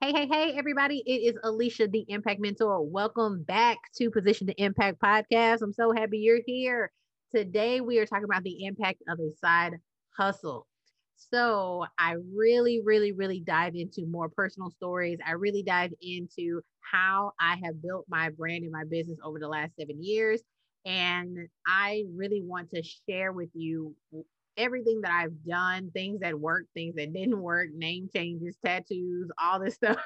Hey, hey, hey, everybody. It is Alicia, the Impact Mentor. Welcome back to Position to Impact podcast. I'm so happy you're here. Today, we are talking about the impact of a side hustle. So, I really, really, really dive into more personal stories. I really dive into how I have built my brand and my business over the last seven years. And I really want to share with you everything that I've done, things that worked, things that didn't work, name changes, tattoos, all this stuff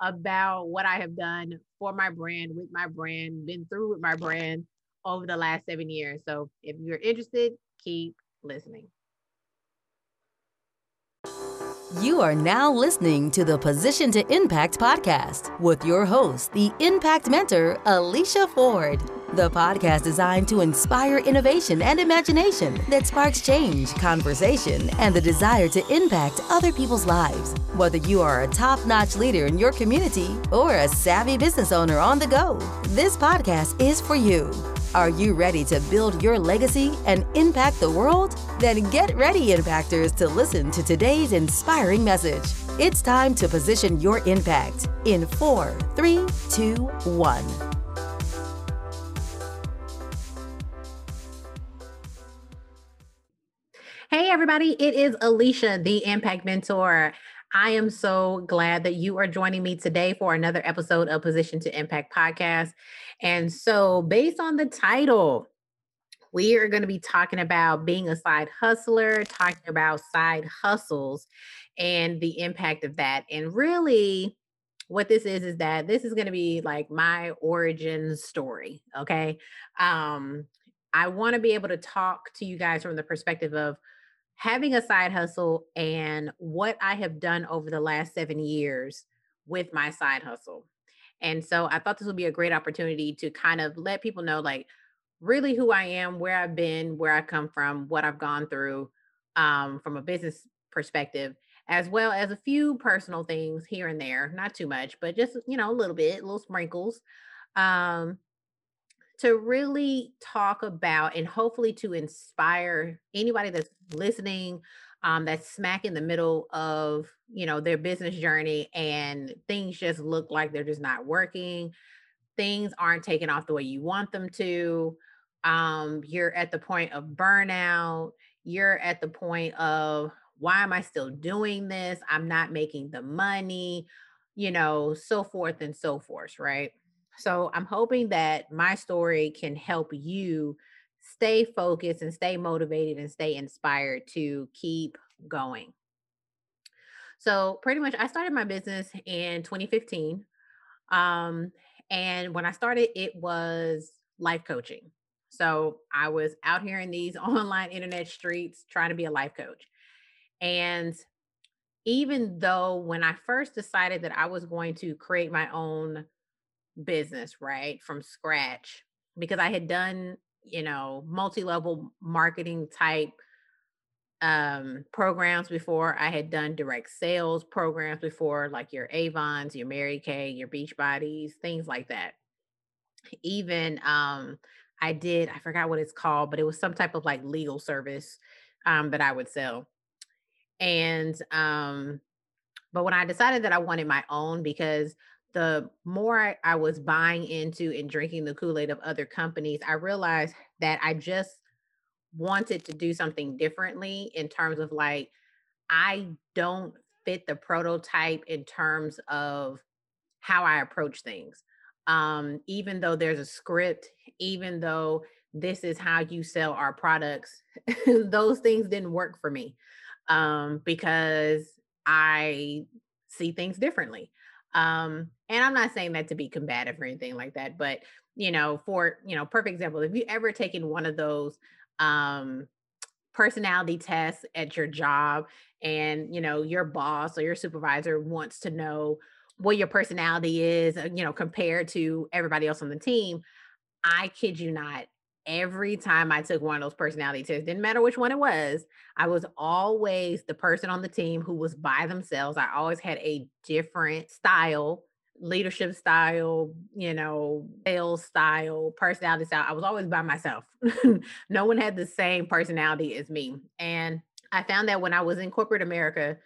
about what I have done for my brand, with my brand, been through with my brand over the last seven years. So if you're interested, keep listening. You are now listening to the Position to Impact podcast with your host, the Impact Mentor, Alicia Ford. The podcast designed to inspire innovation and imagination that sparks change, conversation, and the desire to impact other people's lives. Whether you are a top notch leader in your community or a savvy business owner on the go, this podcast is for you. Are you ready to build your legacy and impact the world? Then get ready, Impactors, to listen to today's inspiring message. It's time to position your impact in four, three, two, one. Everybody, it is Alicia, the Impact Mentor. I am so glad that you are joining me today for another episode of Position to Impact podcast. And so, based on the title, we are going to be talking about being a side hustler, talking about side hustles and the impact of that. And really, what this is is that this is going to be like my origin story. Okay. Um, I want to be able to talk to you guys from the perspective of having a side hustle and what I have done over the last seven years with my side hustle. And so I thought this would be a great opportunity to kind of let people know, like, really who I am, where I've been, where I come from, what I've gone through um, from a business perspective, as well as a few personal things here and there, not too much, but just, you know, a little bit, little sprinkles, um, to really talk about and hopefully to inspire anybody that's listening um, that's smack in the middle of you know their business journey and things just look like they're just not working things aren't taking off the way you want them to um, you're at the point of burnout you're at the point of why am i still doing this? I'm not making the money you know so forth and so forth right so i'm hoping that my story can help you stay focused and stay motivated and stay inspired to keep going. So, pretty much, I started my business in 2015. Um, and when I started, it was life coaching. So, I was out here in these online internet streets trying to be a life coach. And even though when I first decided that I was going to create my own business, right, from scratch, because I had done you know, multi-level marketing type um, programs before. I had done direct sales programs before, like your Avons, your Mary Kay, your Beach Bodies, things like that. Even um, I did, I forgot what it's called, but it was some type of like legal service um, that I would sell. And um, but when I decided that I wanted my own because the more I was buying into and drinking the Kool Aid of other companies, I realized that I just wanted to do something differently in terms of like, I don't fit the prototype in terms of how I approach things. Um, even though there's a script, even though this is how you sell our products, those things didn't work for me um, because I see things differently. Um, and I'm not saying that to be combative or anything like that, but you know, for you know, perfect example, if you ever taken one of those um personality tests at your job and you know your boss or your supervisor wants to know what your personality is uh, you know compared to everybody else on the team i kid you not every time I took one of those personality tests, didn't matter which one it was, I was always the person on the team who was by themselves. I always had a different style, leadership style, you know, sales style, personality style. I was always by myself. no one had the same personality as me. And I found that when I was in corporate America,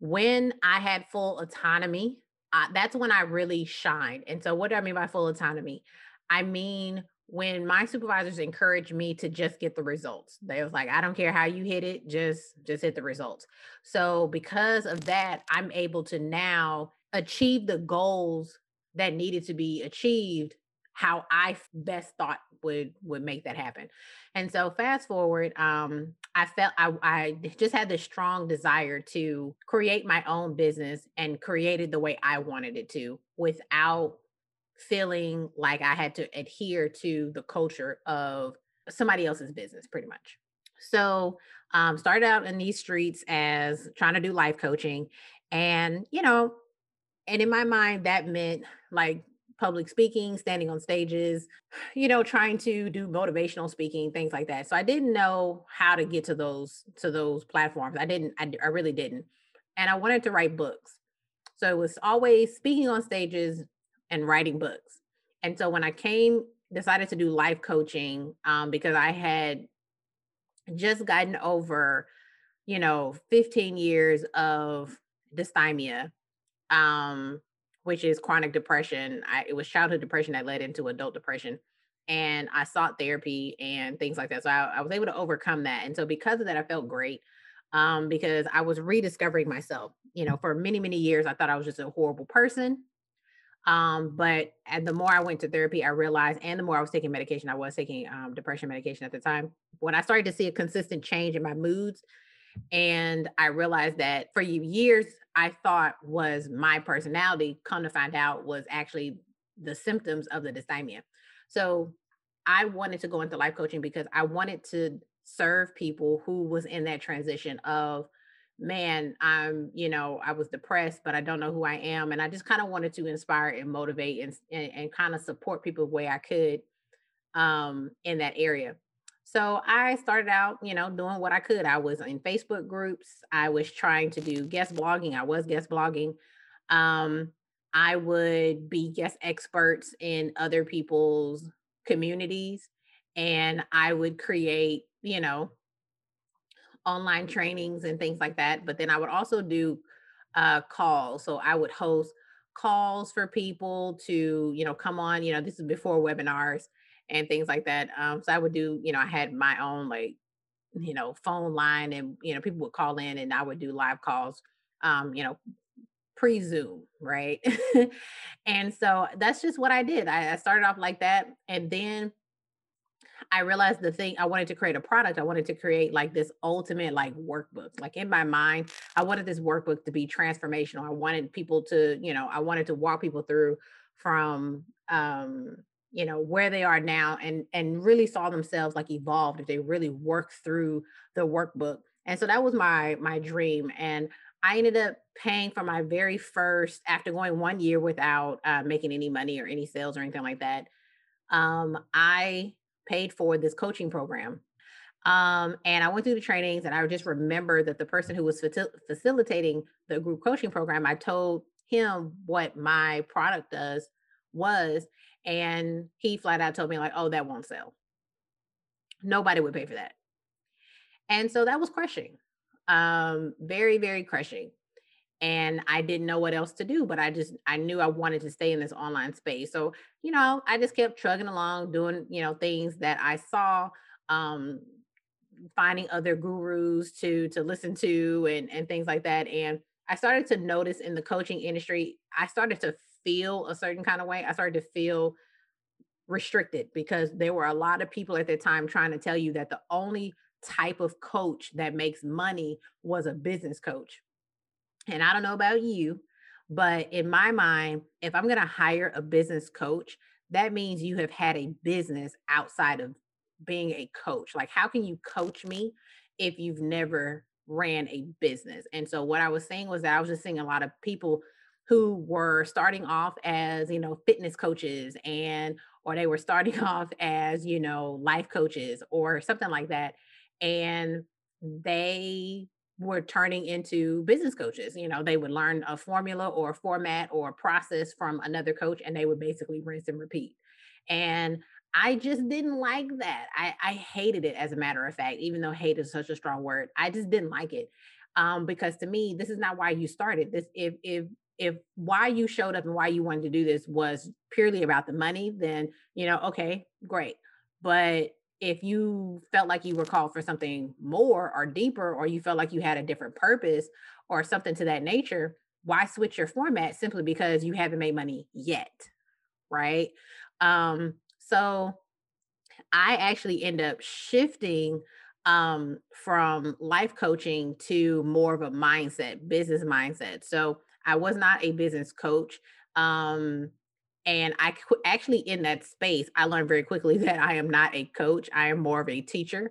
when I had full autonomy, uh, that's when I really shined. And so, what do I mean by full autonomy? I mean, when my supervisors encouraged me to just get the results they was like i don't care how you hit it just just hit the results so because of that i'm able to now achieve the goals that needed to be achieved how i best thought would would make that happen and so fast forward um i felt i i just had this strong desire to create my own business and create it the way i wanted it to without feeling like I had to adhere to the culture of somebody else's business, pretty much. So, um, started out in these streets as trying to do life coaching, and you know, and in my mind, that meant like public speaking, standing on stages, you know, trying to do motivational speaking, things like that. So I didn't know how to get to those to those platforms. I didn't. I, I really didn't, and I wanted to write books. So it was always speaking on stages, and writing books. And so when I came, decided to do life coaching um, because I had just gotten over, you know, 15 years of dysthymia, um, which is chronic depression. I, it was childhood depression that led into adult depression. And I sought therapy and things like that. So I, I was able to overcome that. And so because of that, I felt great um, because I was rediscovering myself. You know, for many, many years, I thought I was just a horrible person. Um, but and the more I went to therapy, I realized, and the more I was taking medication, I was taking um, depression medication at the time. When I started to see a consistent change in my moods, and I realized that for years I thought was my personality, come to find out was actually the symptoms of the dysthymia. So I wanted to go into life coaching because I wanted to serve people who was in that transition of man, I'm, you know, I was depressed, but I don't know who I am. And I just kind of wanted to inspire and motivate and, and, and kind of support people the way I could um, in that area. So I started out, you know, doing what I could. I was in Facebook groups. I was trying to do guest blogging. I was guest blogging. Um, I would be guest experts in other people's communities and I would create, you know, online trainings and things like that. But then I would also do uh, calls. So I would host calls for people to, you know, come on. You know, this is before webinars and things like that. Um, so I would do, you know, I had my own like, you know, phone line, and you know, people would call in, and I would do live calls. Um, you know, pre Zoom, right? and so that's just what I did. I, I started off like that, and then I realized the thing I wanted to create a product. I wanted to create like this ultimate like workbook. Like in my mind, I wanted this workbook to be transformational. I wanted people to, you know, I wanted to walk people through from um, you know, where they are now and and really saw themselves like evolved if they really worked through the workbook. And so that was my my dream and I ended up paying for my very first after going one year without uh, making any money or any sales or anything like that. Um, I paid for this coaching program. Um, and I went through the trainings, and I just remember that the person who was facilitating the group coaching program, I told him what my product does was, and he flat out told me like, "Oh, that won't sell. Nobody would pay for that." And so that was crushing, um, very, very crushing and I didn't know what else to do, but I just I knew I wanted to stay in this online space. So, you know, I just kept trugging along doing, you know, things that I saw um finding other gurus to to listen to and and things like that and I started to notice in the coaching industry, I started to feel a certain kind of way. I started to feel restricted because there were a lot of people at the time trying to tell you that the only type of coach that makes money was a business coach and I don't know about you, but in my mind, if I'm going to hire a business coach, that means you have had a business outside of being a coach. Like, how can you coach me if you've never ran a business? And so, what I was saying was that I was just seeing a lot of people who were starting off as, you know, fitness coaches and, or they were starting off as, you know, life coaches or something like that. And they were turning into business coaches. You know, they would learn a formula or a format or a process from another coach and they would basically rinse and repeat. And I just didn't like that. I, I hated it as a matter of fact, even though hate is such a strong word. I just didn't like it. Um, because to me, this is not why you started this. If if if why you showed up and why you wanted to do this was purely about the money, then you know, okay, great. But if you felt like you were called for something more or deeper, or you felt like you had a different purpose or something to that nature, why switch your format simply because you haven't made money yet? Right. Um, so I actually end up shifting um, from life coaching to more of a mindset, business mindset. So I was not a business coach. Um, and I actually, in that space, I learned very quickly that I am not a coach. I am more of a teacher,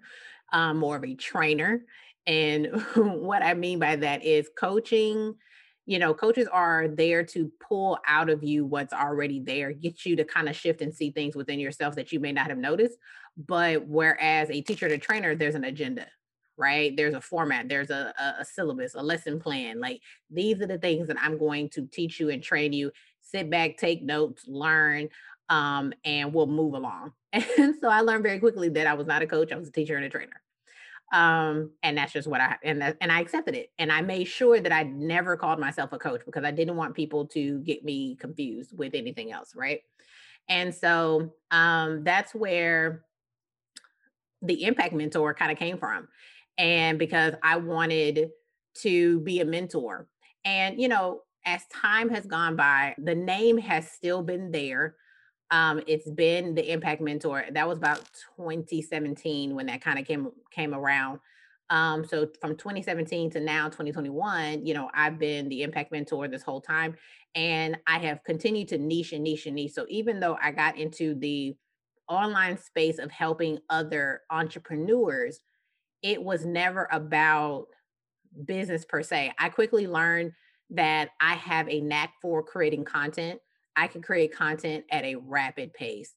um, more of a trainer. And what I mean by that is coaching you know, coaches are there to pull out of you what's already there, get you to kind of shift and see things within yourself that you may not have noticed. But whereas a teacher to trainer, there's an agenda, right? There's a format, there's a, a, a syllabus, a lesson plan. Like these are the things that I'm going to teach you and train you. Sit back, take notes, learn, um, and we'll move along. And so I learned very quickly that I was not a coach, I was a teacher and a trainer. Um, and that's just what I and that, and I accepted it. And I made sure that I never called myself a coach because I didn't want people to get me confused with anything else, right? And so um, that's where the impact mentor kind of came from. And because I wanted to be a mentor. And you know, as time has gone by, the name has still been there um, it's been the Impact Mentor. That was about 2017 when that kind of came came around. Um, so from 2017 to now 2021, you know, I've been the Impact Mentor this whole time, and I have continued to niche and niche and niche. So even though I got into the online space of helping other entrepreneurs, it was never about business per se. I quickly learned that I have a knack for creating content. I can create content at a rapid pace.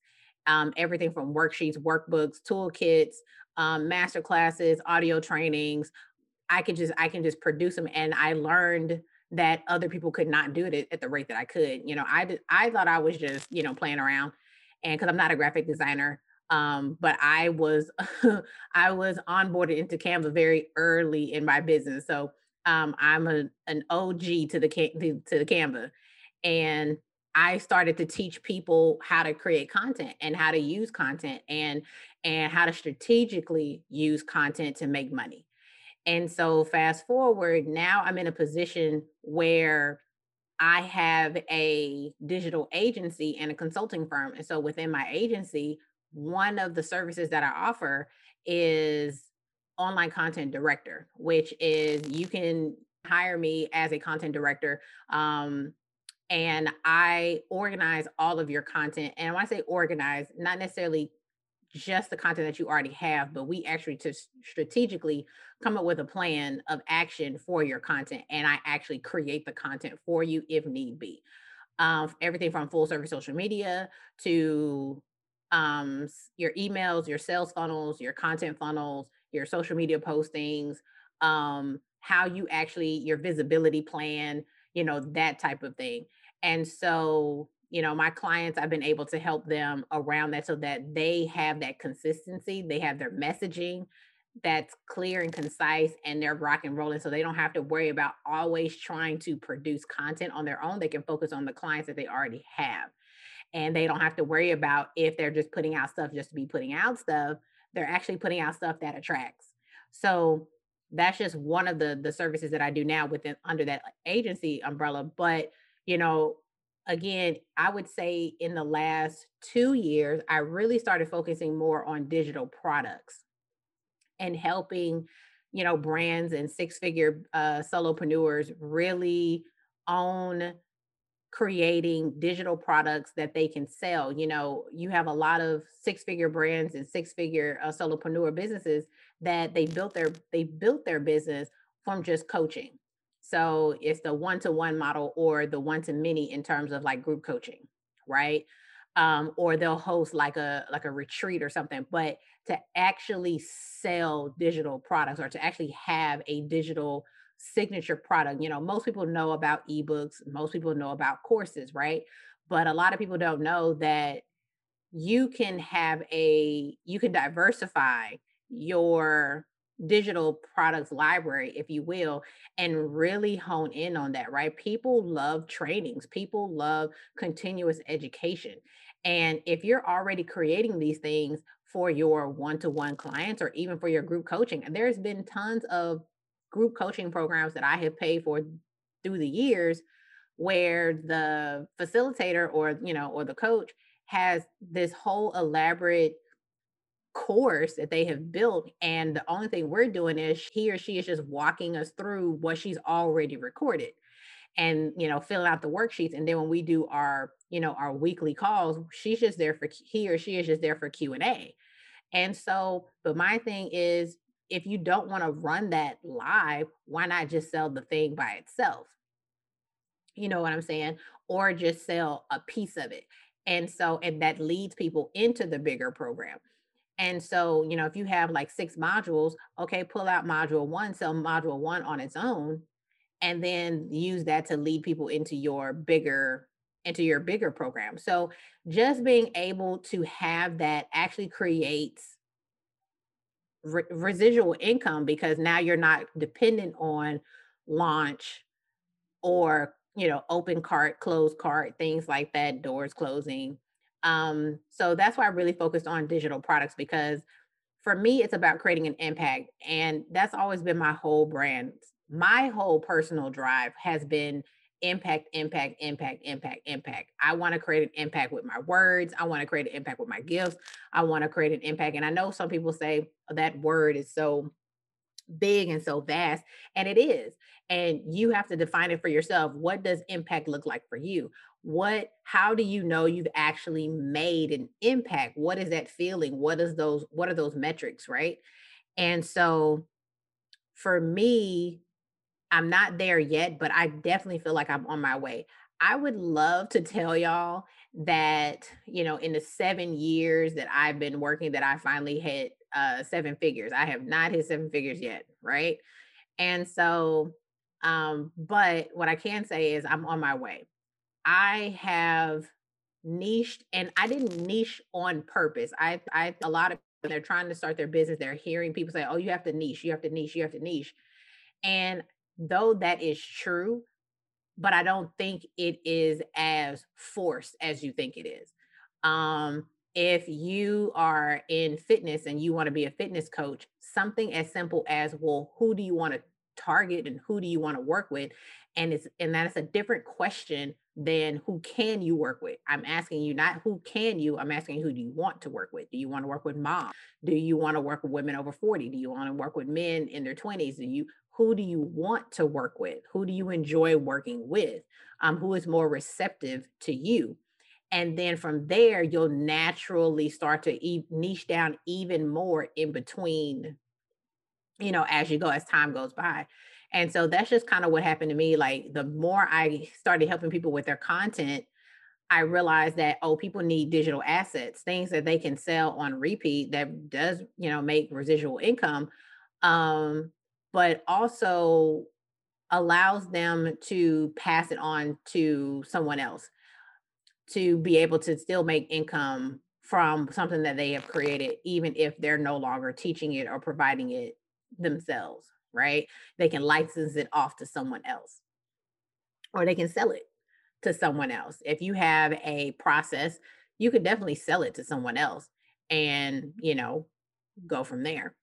Um, everything from worksheets, workbooks, toolkits, um, master classes, audio trainings. I could just I can just produce them, and I learned that other people could not do it at the rate that I could. You know, I did, I thought I was just you know playing around, and because I'm not a graphic designer, um, but I was I was onboarded into Canva very early in my business, so um, I'm a, an OG to the to the Canva, and I started to teach people how to create content and how to use content and and how to strategically use content to make money. And so fast forward, now I'm in a position where I have a digital agency and a consulting firm. And so within my agency, one of the services that I offer is online content director, which is you can hire me as a content director um, and I organize all of your content. And when I say organize, not necessarily just the content that you already have, but we actually just strategically come up with a plan of action for your content. And I actually create the content for you if need be. Um, everything from full service social media to um, your emails, your sales funnels, your content funnels, your social media postings, um, how you actually, your visibility plan, you know, that type of thing. And so, you know, my clients, I've been able to help them around that so that they have that consistency, they have their messaging that's clear and concise and they're rock and rolling so they don't have to worry about always trying to produce content on their own they can focus on the clients that they already have and they don't have to worry about if they're just putting out stuff just to be putting out stuff they're actually putting out stuff that attracts so that's just one of the the services that I do now within under that agency umbrella. But you know, again, I would say in the last two years, I really started focusing more on digital products and helping, you know, brands and six figure uh, solopreneurs really own creating digital products that they can sell. You know, you have a lot of six figure brands and six figure uh, solopreneur businesses that they built their they built their business from just coaching. So it's the one to one model or the one to many in terms of like group coaching, right? Um, or they'll host like a like a retreat or something. But to actually sell digital products or to actually have a digital signature product, you know, most people know about ebooks, most people know about courses, right? But a lot of people don't know that you can have a you can diversify your digital products library, if you will, and really hone in on that, right? People love trainings, people love continuous education. And if you're already creating these things for your one to one clients or even for your group coaching, there's been tons of group coaching programs that I have paid for through the years where the facilitator or you know or the coach has this whole elaborate course that they have built and the only thing we're doing is he or she is just walking us through what she's already recorded and you know filling out the worksheets and then when we do our you know our weekly calls she's just there for he or she is just there for q&a and so but my thing is if you don't want to run that live why not just sell the thing by itself? You know what i'm saying? Or just sell a piece of it. And so and that leads people into the bigger program. And so, you know, if you have like six modules, okay, pull out module one, sell module one on its own, and then use that to lead people into your bigger into your bigger program. So just being able to have that actually creates re- residual income because now you're not dependent on launch or you know open cart closed cart things like that doors closing um, so that's why I really focused on digital products because for me, it's about creating an impact. And that's always been my whole brand. My whole personal drive has been impact, impact, impact, impact, impact. I want to create an impact with my words. I want to create an impact with my gifts. I want to create an impact. And I know some people say that word is so big and so vast, and it is. And you have to define it for yourself. What does impact look like for you? what how do you know you've actually made an impact what is that feeling what is those what are those metrics right and so for me i'm not there yet but i definitely feel like i'm on my way. I would love to tell y'all that you know in the seven years that i've been working that i finally hit uh seven figures. I have not hit seven figures yet right? And so um but what i can say is i'm on my way. I have niched and I didn't niche on purpose. I I a lot of they're trying to start their business, they're hearing people say, "Oh, you have to niche, you have to niche, you have to niche." And though that is true, but I don't think it is as forced as you think it is. Um, if you are in fitness and you want to be a fitness coach, something as simple as, well, who do you want to target and who do you want to work with? And it's and that's a different question than who can you work with? I'm asking you not who can you, I'm asking who do you want to work with? Do you want to work with mom? Do you want to work with women over 40? Do you want to work with men in their 20s? Do you who do you want to work with? Who do you enjoy working with? Um, who is more receptive to you? And then from there, you'll naturally start to e- niche down even more in between, you know, as you go, as time goes by. And so that's just kind of what happened to me. Like the more I started helping people with their content, I realized that oh, people need digital assets, things that they can sell on repeat that does, you know, make residual income. Um, but also allows them to pass it on to someone else to be able to still make income from something that they have created, even if they're no longer teaching it or providing it themselves right? They can license it off to someone else or they can sell it to someone else. If you have a process, you could definitely sell it to someone else and, you know, go from there.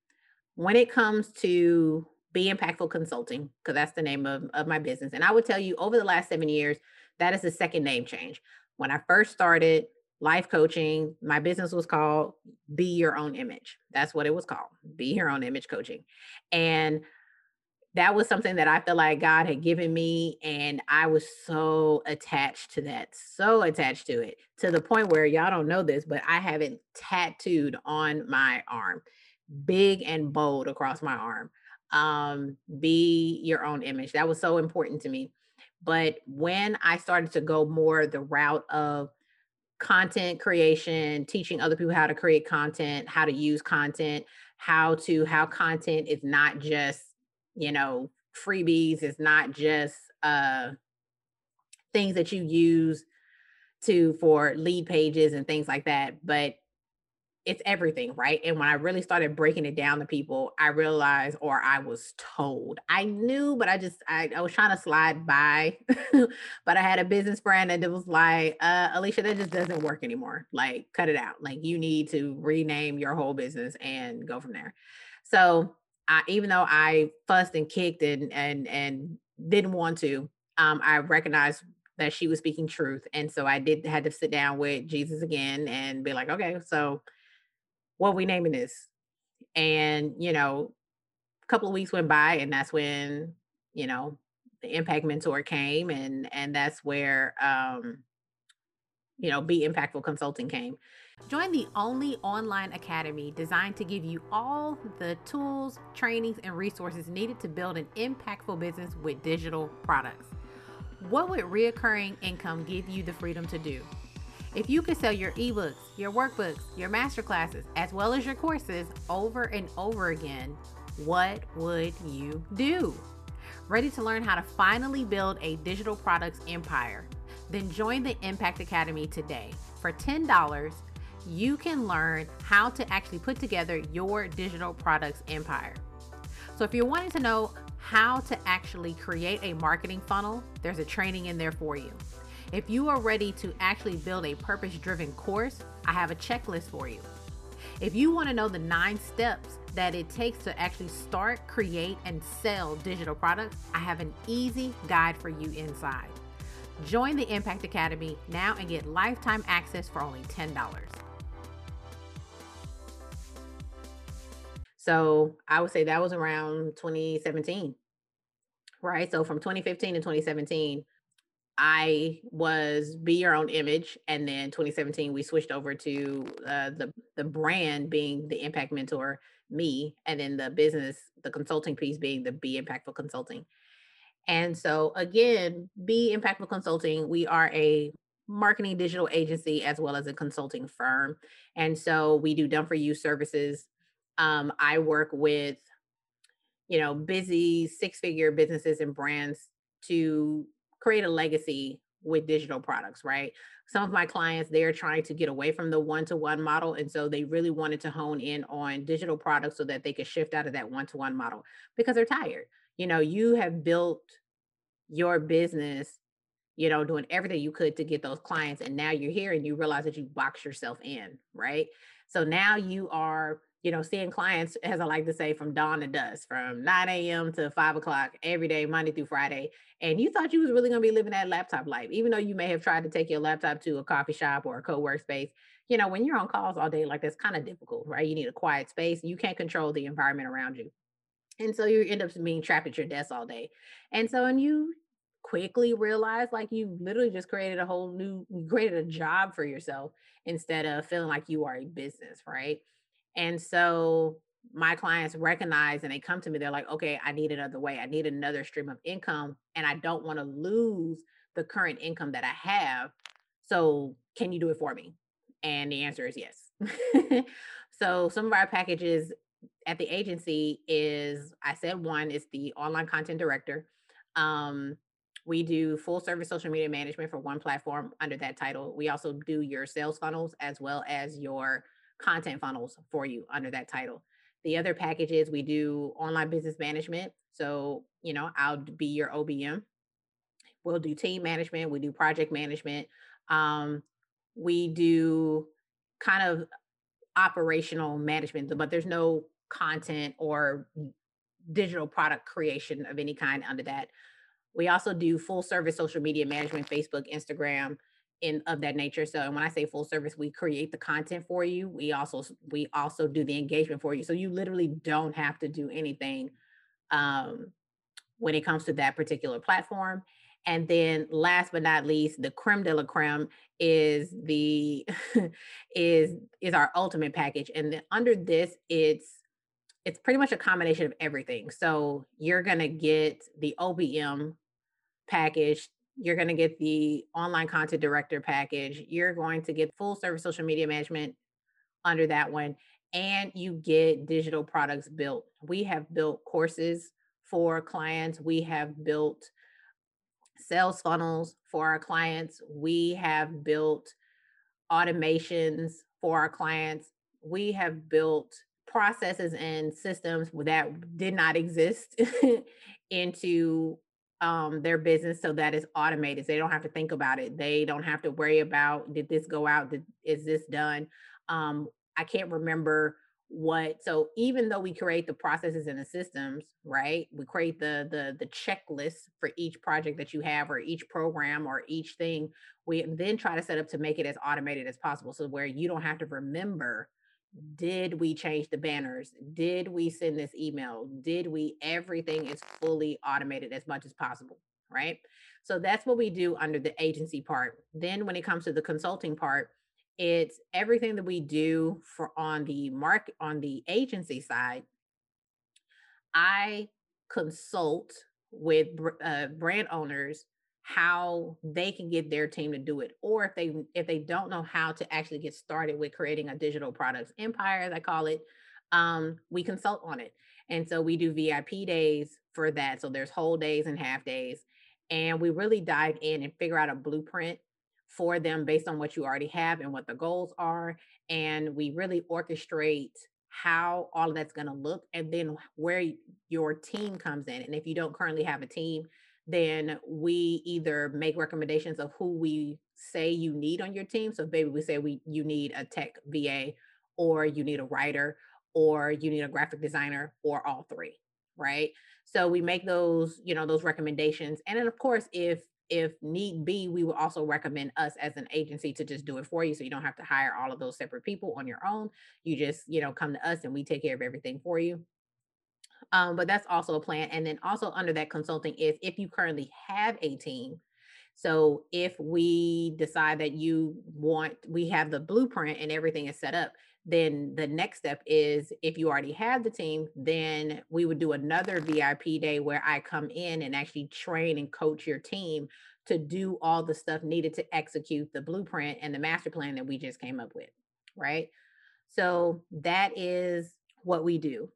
When it comes to be impactful consulting, because that's the name of, of my business. And I would tell you over the last seven years, that is the second name change. When I first started life coaching, my business was called Be Your Own Image. That's what it was called, Be Your Own Image Coaching. And that was something that I felt like God had given me. And I was so attached to that, so attached to it to the point where y'all don't know this, but I have it tattooed on my arm, big and bold across my arm. Um, be your own image. That was so important to me. But when I started to go more the route of content creation, teaching other people how to create content, how to use content, how to, how content is not just you know, freebies. It's not just uh, things that you use to for lead pages and things like that, but it's everything, right? And when I really started breaking it down to people, I realized, or I was told, I knew, but I just, I, I was trying to slide by. but I had a business friend and it was like, uh, Alicia, that just doesn't work anymore. Like, cut it out. Like, you need to rename your whole business and go from there. So, I, even though I fussed and kicked and and and didn't want to, um, I recognized that she was speaking truth, and so I did had to sit down with Jesus again and be like, okay, so what we naming this? And, you know, a couple of weeks went by and that's when, you know, the impact mentor came and and that's where um you know, Be Impactful Consulting came. Join the only online academy designed to give you all the tools, trainings, and resources needed to build an impactful business with digital products. What would reoccurring income give you the freedom to do? If you could sell your ebooks, your workbooks, your masterclasses, as well as your courses over and over again, what would you do? Ready to learn how to finally build a digital products empire? Then join the Impact Academy today. For $10, you can learn how to actually put together your digital products empire. So if you're wanting to know how to actually create a marketing funnel, there's a training in there for you. If you are ready to actually build a purpose driven course, I have a checklist for you. If you want to know the nine steps that it takes to actually start, create, and sell digital products, I have an easy guide for you inside. Join the Impact Academy now and get lifetime access for only $10. So I would say that was around 2017, right? So from 2015 to 2017, I was Be Your Own Image, and then 2017 we switched over to uh, the the brand being the Impact Mentor, me, and then the business, the consulting piece being the Be Impactful Consulting. And so again, Be Impactful Consulting, we are a marketing digital agency as well as a consulting firm, and so we do done for you services. Um, I work with you know busy six figure businesses and brands to create a legacy with digital products, right? Some of my clients, they're trying to get away from the one to one model. And so they really wanted to hone in on digital products so that they could shift out of that one to one model because they're tired. You know, you have built your business, you know, doing everything you could to get those clients. And now you're here and you realize that you box yourself in, right? So now you are you know, seeing clients, as I like to say, from dawn to dusk, from 9 a.m. to 5 o'clock every day, Monday through Friday. And you thought you was really going to be living that laptop life, even though you may have tried to take your laptop to a coffee shop or a co-work space. You know, when you're on calls all day, like that's kind of difficult, right? You need a quiet space. You can't control the environment around you. And so you end up being trapped at your desk all day. And so, and you quickly realize like you literally just created a whole new, created a job for yourself instead of feeling like you are a business, right? And so my clients recognize and they come to me, they're like, okay, I need another way. I need another stream of income. And I don't want to lose the current income that I have. So can you do it for me? And the answer is yes. so some of our packages at the agency is I said one is the online content director. Um, we do full service social media management for one platform under that title. We also do your sales funnels as well as your content funnels for you under that title. The other packages we do online business management. So, you know, I'll be your OBM. We'll do team management, we do project management. Um, we do kind of operational management, but there's no content or digital product creation of any kind under that. We also do full service social media management, Facebook, Instagram, in of that nature. So and when I say full service, we create the content for you. We also we also do the engagement for you. So you literally don't have to do anything um, when it comes to that particular platform. And then last but not least, the creme de la creme is the is is our ultimate package. And under this, it's it's pretty much a combination of everything. So you're gonna get the OBM package you're going to get the online content director package. You're going to get full service social media management under that one. And you get digital products built. We have built courses for clients. We have built sales funnels for our clients. We have built automations for our clients. we have built processes and systems that did not exist into um, their business so that it's automated. So they don't have to think about it. They don't have to worry about did this go out? Did, is this done? Um, I can't remember what. So even though we create the processes and the systems, right? We create the the the checklist for each project that you have, or each program, or each thing. We then try to set up to make it as automated as possible, so where you don't have to remember did we change the banners? Did we send this email? Did we everything is fully automated as much as possible right? So that's what we do under the agency part. Then when it comes to the consulting part it's everything that we do for on the mark on the agency side. I consult with uh, brand owners how they can get their team to do it or if they if they don't know how to actually get started with creating a digital products empire as i call it um, we consult on it. And so we do vip days for that so there's whole days and half days and we really dive in and figure out a blueprint for them based on what you already have and what the goals are and we really orchestrate how all of that's going to look and then where your team comes in and if you don't currently have a team then we either make recommendations of who we say you need on your team. So maybe we say we you need a tech VA or you need a writer or you need a graphic designer or all three, right? So we make those, you know, those recommendations. And then of course, if if need be, we will also recommend us as an agency to just do it for you. So you don't have to hire all of those separate people on your own. You just, you know, come to us and we take care of everything for you. Um, but that's also a plan. And then also under that consulting is if you currently have a team. So if we decide that you want, we have the blueprint and everything is set up, then the next step is if you already have the team, then we would do another VIP day where I come in and actually train and coach your team to do all the stuff needed to execute the blueprint and the master plan that we just came up with. Right. So that is what we do.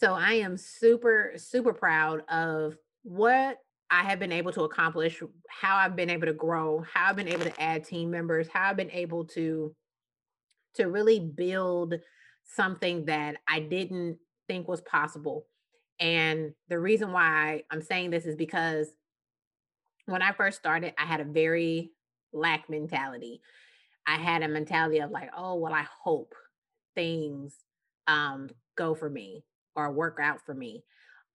So I am super, super proud of what I have been able to accomplish, how I've been able to grow, how I've been able to add team members, how I've been able to to really build something that I didn't think was possible. And the reason why I'm saying this is because when I first started, I had a very lack mentality. I had a mentality of like, oh, well, I hope things um, go for me or work out for me.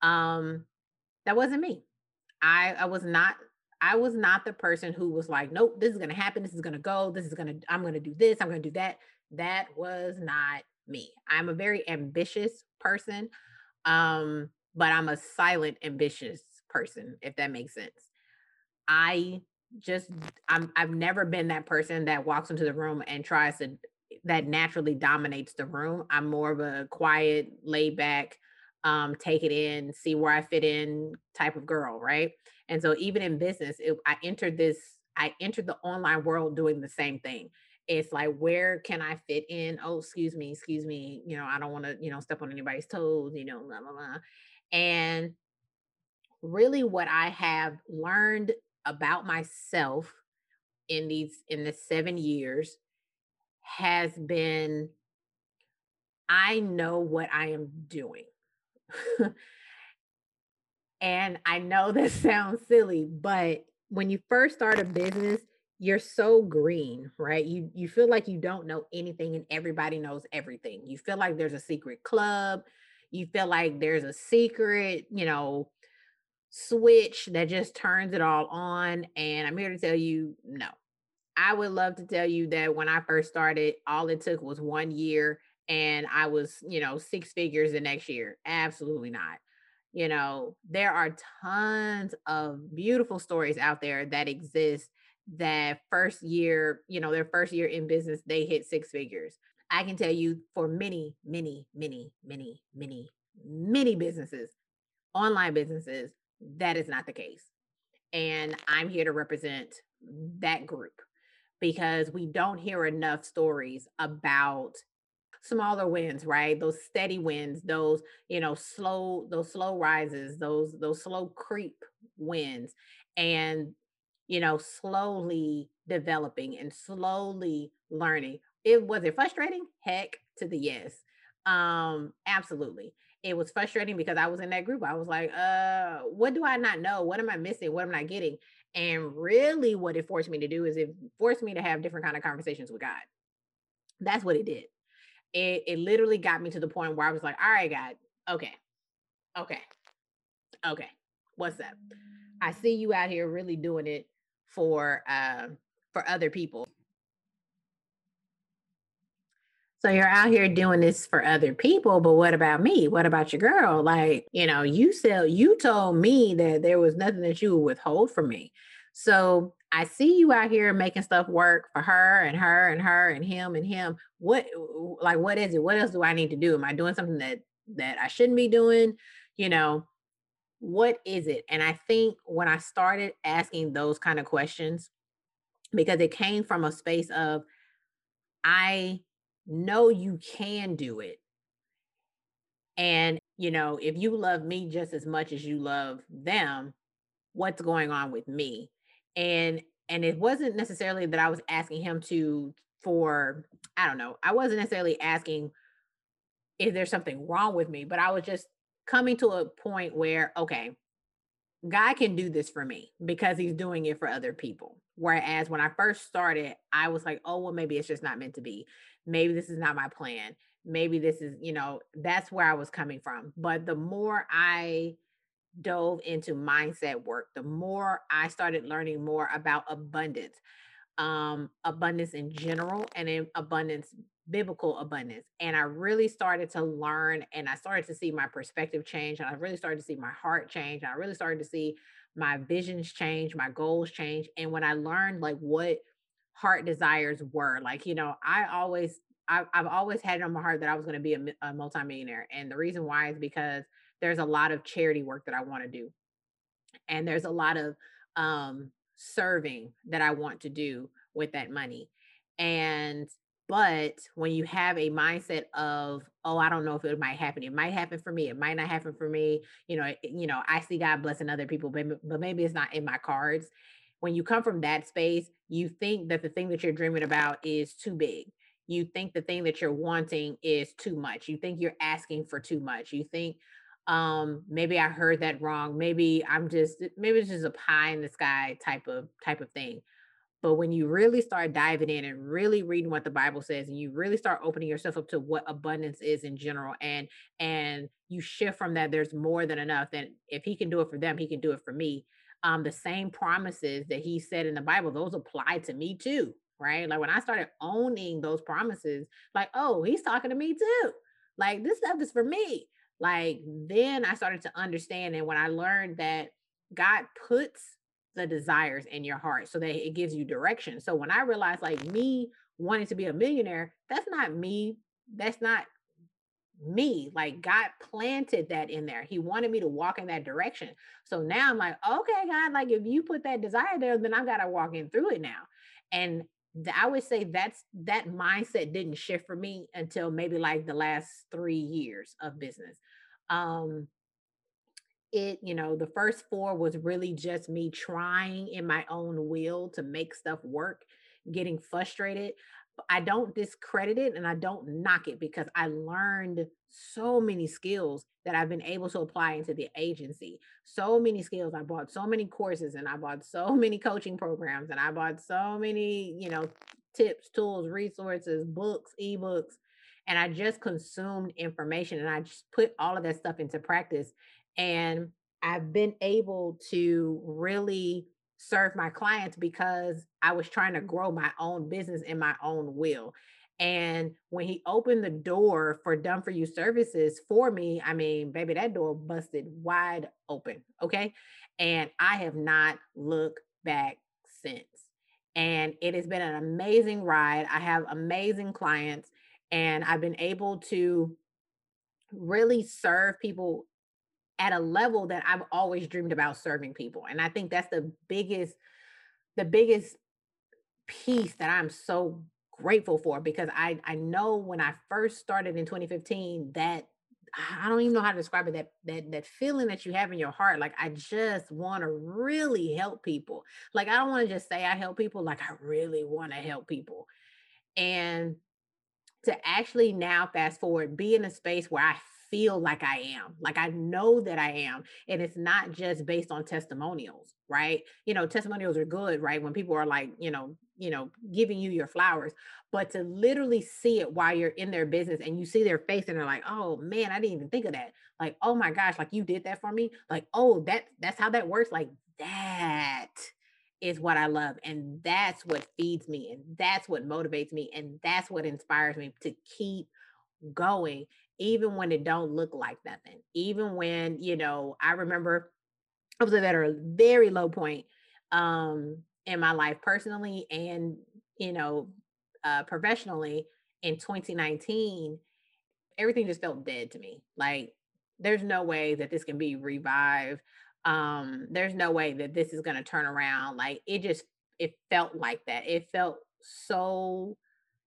Um, that wasn't me. I I was not I was not the person who was like, nope, this is gonna happen, this is gonna go, this is gonna, I'm gonna do this, I'm gonna do that. That was not me. I'm a very ambitious person, um, but I'm a silent ambitious person, if that makes sense. I just I'm I've never been that person that walks into the room and tries to that naturally dominates the room. I'm more of a quiet, laid back, um, take it in, see where I fit in type of girl, right? And so even in business, it, I entered this, I entered the online world doing the same thing. It's like, where can I fit in? Oh, excuse me, excuse me. You know, I don't want to, you know, step on anybody's toes, you know, blah, blah, blah. And really what I have learned about myself in these in the seven years has been I know what I am doing. and I know this sounds silly, but when you first start a business, you're so green, right? You you feel like you don't know anything and everybody knows everything. You feel like there's a secret club. You feel like there's a secret, you know, switch that just turns it all on and I'm here to tell you no. I would love to tell you that when I first started, all it took was one year and I was, you know, six figures the next year. Absolutely not. You know, there are tons of beautiful stories out there that exist that first year, you know, their first year in business, they hit six figures. I can tell you for many, many, many, many, many, many businesses, online businesses, that is not the case. And I'm here to represent that group because we don't hear enough stories about smaller wins right those steady wins those you know slow those slow rises those those slow creep wins and you know slowly developing and slowly learning it was it frustrating? Heck to the yes. Um, absolutely. It was frustrating because I was in that group. I was like, uh, what do I not know? What am I missing? What am I getting? And really what it forced me to do is it forced me to have different kind of conversations with God. That's what it did. It it literally got me to the point where I was like, all right, God, okay, okay, okay, what's up? I see you out here really doing it for uh, for other people. So you're out here doing this for other people, but what about me? What about your girl? Like, you know, you said you told me that there was nothing that you would withhold from me. So I see you out here making stuff work for her and her and her and him and him. What like what is it? What else do I need to do? Am I doing something that that I shouldn't be doing? You know, what is it? And I think when I started asking those kind of questions, because it came from a space of I know you can do it. And, you know, if you love me just as much as you love them, what's going on with me? And and it wasn't necessarily that I was asking him to for I don't know. I wasn't necessarily asking is there something wrong with me, but I was just coming to a point where okay, God can do this for me because he's doing it for other people. Whereas when I first started, I was like, oh, well, maybe it's just not meant to be maybe this is not my plan. Maybe this is you know that's where i was coming from. But the more i dove into mindset work the more i started learning more about abundance um abundance in general and in abundance biblical abundance. And i really started to learn and i started to see my perspective change and i really started to see my heart change and i really started to see my visions change my goals change. And when i learned like what heart desires were. Like, you know, I always, I, have always had it on my heart that I was going to be a, a multimillionaire. And the reason why is because there's a lot of charity work that I want to do. And there's a lot of um, serving that I want to do with that money. And but when you have a mindset of, oh, I don't know if it might happen. It might happen for me. It might not happen for me. You know, you know, I see God blessing other people, but, but maybe it's not in my cards when you come from that space, you think that the thing that you're dreaming about is too big. You think the thing that you're wanting is too much. You think you're asking for too much. You think um maybe I heard that wrong. Maybe I'm just maybe it's just a pie in the sky type of type of thing. But when you really start diving in and really reading what the Bible says and you really start opening yourself up to what abundance is in general and and you shift from that there's more than enough then if he can do it for them he can do it for me um, the same promises that he said in the Bible, those apply to me too, right? Like when I started owning those promises, like, oh, he's talking to me too. Like this stuff is for me. Like then I started to understand. And when I learned that God puts the desires in your heart so that it gives you direction. So when I realized like me wanting to be a millionaire, that's not me. That's not me. Like God planted that in there. He wanted me to walk in that direction. So now I'm like, okay, God, like if you put that desire there, then I've got to walk in through it now. And I would say that's that mindset didn't shift for me until maybe like the last three years of business. Um, it, you know, the first four was really just me trying in my own will to make stuff work, getting frustrated. I don't discredit it and I don't knock it because I learned so many skills that I've been able to apply into the agency. So many skills. I bought so many courses and I bought so many coaching programs and I bought so many, you know, tips, tools, resources, books, ebooks. And I just consumed information and I just put all of that stuff into practice. And I've been able to really serve my clients because I was trying to grow my own business in my own will. And when he opened the door for done for you services for me, I mean, baby, that door busted wide open. Okay. And I have not looked back since. And it has been an amazing ride. I have amazing clients, and I've been able to really serve people at a level that I've always dreamed about serving people. And I think that's the biggest, the biggest piece that I'm so grateful for because I I know when I first started in 2015 that I don't even know how to describe it that that that feeling that you have in your heart like I just want to really help people. Like I don't want to just say I help people like I really want to help people. And to actually now fast forward, be in a space where I feel like I am, like I know that I am. And it's not just based on testimonials, right? You know, testimonials are good, right? When people are like, you know, you know, giving you your flowers, but to literally see it while you're in their business and you see their face and they're like, oh man, I didn't even think of that. Like, oh my gosh, like you did that for me. Like, oh, that that's how that works. Like that is what I love. And that's what feeds me. And that's what motivates me. And that's what inspires me to keep going, even when it don't look like nothing. Even when, you know, I remember I was at a very low point um in my life personally and you know uh professionally in 2019 everything just felt dead to me like there's no way that this can be revived um there's no way that this is going to turn around like it just it felt like that it felt so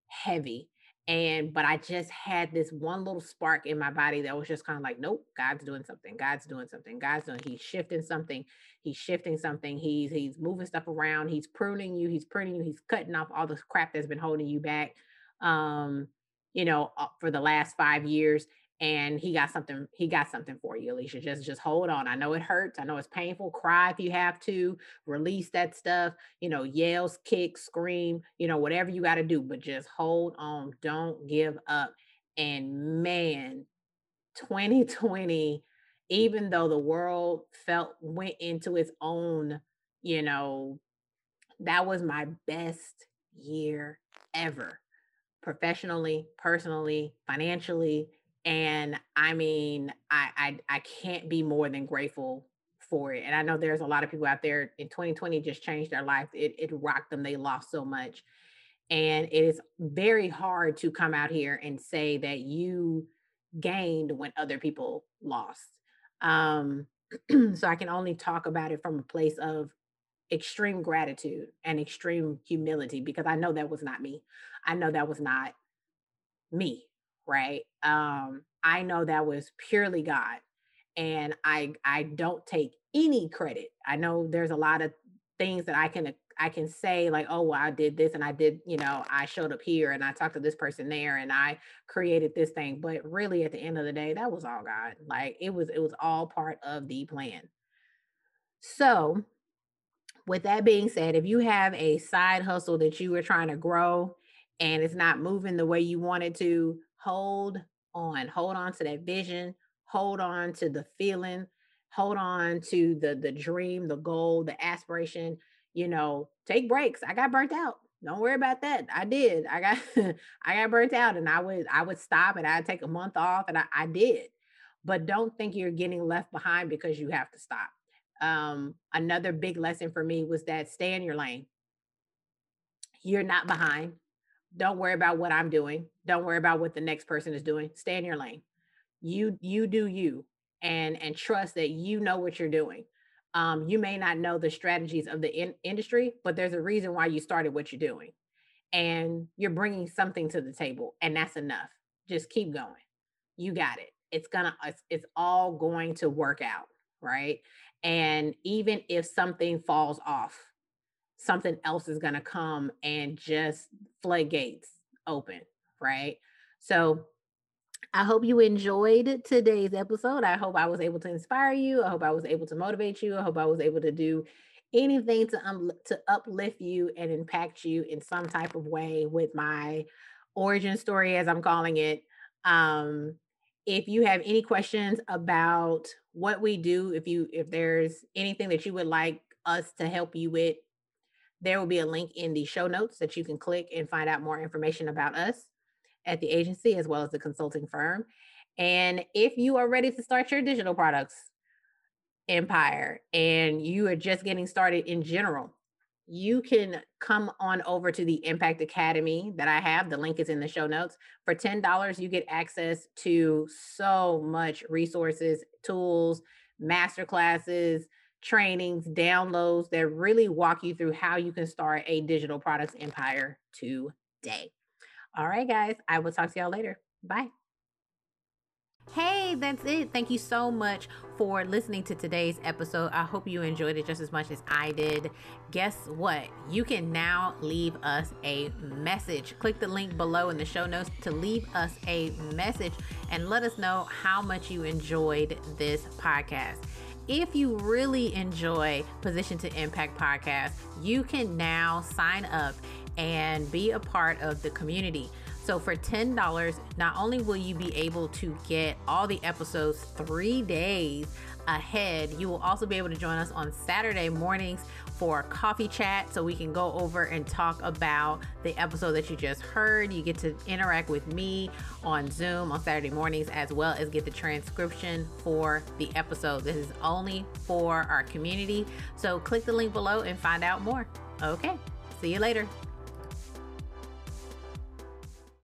heavy and but i just had this one little spark in my body that was just kind of like nope god's doing something god's doing something god's doing he's shifting something he's shifting something he's he's moving stuff around he's pruning you he's pruning you he's cutting off all the crap that's been holding you back um you know uh, for the last five years and he got something he got something for you alicia. Just just hold on. I know it hurts. I know it's painful. Cry if you have to. Release that stuff. You know yells kick scream you know whatever you got to do but just hold on. Don't give up. And man 2020 even though the world felt went into its own you know that was my best year ever professionally personally financially and I mean, I, I I can't be more than grateful for it. And I know there's a lot of people out there in 2020 just changed their life. It it rocked them. They lost so much. And it is very hard to come out here and say that you gained when other people lost. Um, so I can only talk about it from a place of extreme gratitude and extreme humility because I know that was not me. I know that was not me right? Um, I know that was purely God. And I I don't take any credit. I know there's a lot of things that I can I can say like, oh, well, I did this and I did, you know, I showed up here and I talked to this person there and I created this thing. But really at the end of the day, that was all God. Like it was, it was all part of the plan. So with that being said, if you have a side hustle that you were trying to grow and it's not moving the way you wanted to, hold on, hold on to that vision, hold on to the feeling, hold on to the the dream, the goal, the aspiration, you know, take breaks. I got burnt out. Don't worry about that. I did. I got I got burnt out and I would I would stop and I'd take a month off and I, I did. But don't think you're getting left behind because you have to stop. Um, another big lesson for me was that stay in your lane. You're not behind. Don't worry about what I'm doing. Don't worry about what the next person is doing. Stay in your lane. You you do you and and trust that you know what you're doing. Um, you may not know the strategies of the in- industry, but there's a reason why you started what you're doing, and you're bringing something to the table, and that's enough. Just keep going. You got it. It's gonna. It's, it's all going to work out, right? And even if something falls off, something else is going to come and just floodgates open, right? So I hope you enjoyed today's episode. I hope I was able to inspire you. I hope I was able to motivate you. I hope I was able to do anything to um, to uplift you and impact you in some type of way with my origin story as I'm calling it. Um if you have any questions about what we do, if you if there's anything that you would like us to help you with, there will be a link in the show notes that you can click and find out more information about us at the agency as well as the consulting firm. And if you are ready to start your digital products empire and you are just getting started in general, you can come on over to the Impact Academy that I have. The link is in the show notes. For $10, you get access to so much resources, tools, master classes, trainings, downloads that really walk you through how you can start a digital products empire today. All right, guys, I will talk to y'all later. Bye. Hey, that's it. Thank you so much for listening to today's episode. I hope you enjoyed it just as much as I did. Guess what? You can now leave us a message. Click the link below in the show notes to leave us a message and let us know how much you enjoyed this podcast. If you really enjoy Position to Impact podcast, you can now sign up and be a part of the community. So for $10, not only will you be able to get all the episodes three days ahead, you will also be able to join us on Saturday mornings for coffee chat so we can go over and talk about the episode that you just heard. You get to interact with me on Zoom on Saturday mornings as well as get the transcription for the episode. This is only for our community. So click the link below and find out more. Okay, see you later.